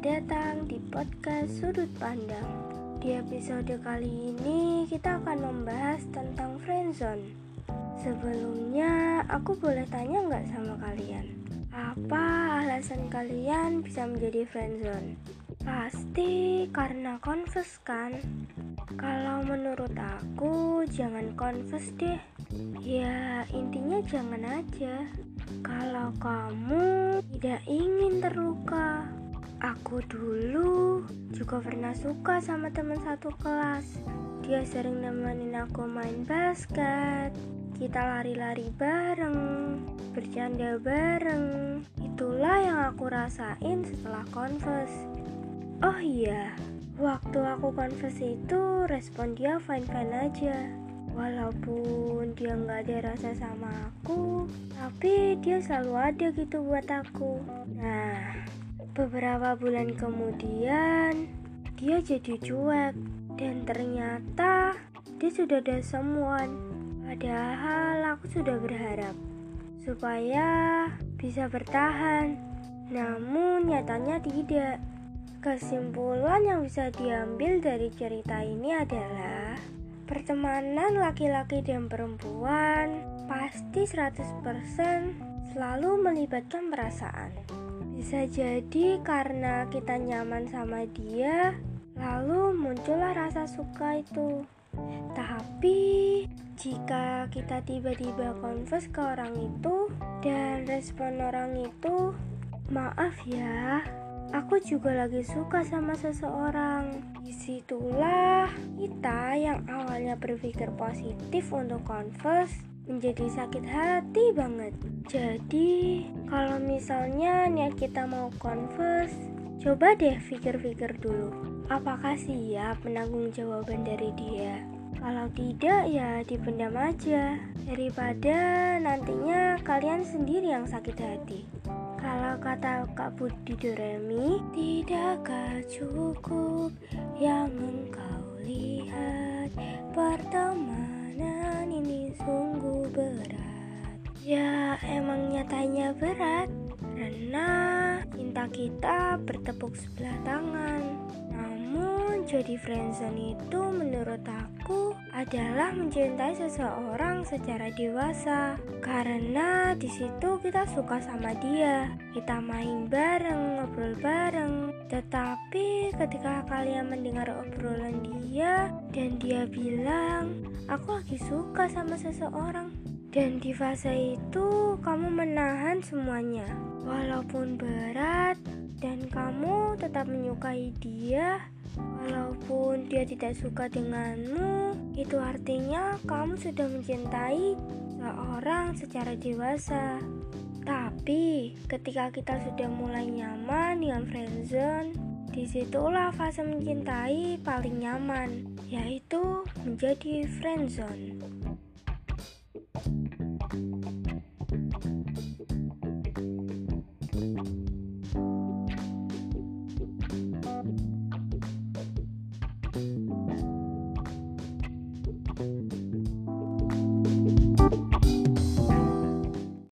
datang di podcast Sudut Pandang. Di episode kali ini kita akan membahas tentang friendzone. Sebelumnya, aku boleh tanya nggak sama kalian? Apa alasan kalian bisa menjadi friendzone? Pasti karena confess kan? Kalau menurut aku, jangan confess deh. Ya, intinya jangan aja. Kalau kamu tidak ingin terluka, Aku dulu juga pernah suka sama teman satu kelas. Dia sering nemenin aku main basket. Kita lari-lari bareng, bercanda bareng. Itulah yang aku rasain setelah konvers. Oh iya, waktu aku konvers itu respon dia fine-fine aja. Walaupun dia nggak ada rasa sama aku, tapi dia selalu ada gitu buat aku. Nah, Beberapa bulan kemudian, dia jadi cuek dan ternyata dia sudah ada someone. Padahal aku sudah berharap supaya bisa bertahan. Namun nyatanya tidak. Kesimpulan yang bisa diambil dari cerita ini adalah pertemanan laki-laki dan perempuan pasti 100% selalu melibatkan perasaan. Bisa jadi karena kita nyaman sama dia, lalu muncullah rasa suka itu. Tapi jika kita tiba-tiba confess ke orang itu dan respon orang itu, maaf ya, aku juga lagi suka sama seseorang. Di situlah kita yang awalnya berpikir positif untuk confess menjadi sakit hati banget. Jadi, kalau misalnya niat kita mau converse, coba deh pikir-pikir dulu. Apakah siap menanggung jawaban dari dia? Kalau tidak ya dipendam aja Daripada nantinya kalian sendiri yang sakit hati Kalau kata Kak Budi Doremi Tidakkah cukup yang engkau lihat sungguh berat. Ya emang nyatanya berat. Karena cinta kita bertepuk sebelah tangan Namun jadi friendzone itu menurut aku adalah mencintai seseorang secara dewasa. Karena di situ kita suka sama dia. Kita main bareng, ngobrol bareng. Tetapi ketika kalian mendengar obrolan dia Dan dia bilang aku lagi suka sama seseorang. Dan di fase itu kamu menahan semuanya. Walaupun berat dan kamu tetap menyukai dia walaupun dia tidak suka denganmu itu artinya kamu sudah mencintai seorang secara dewasa tapi ketika kita sudah mulai nyaman dengan friendzone Di situlah fase mencintai paling nyaman, yaitu menjadi friendzone.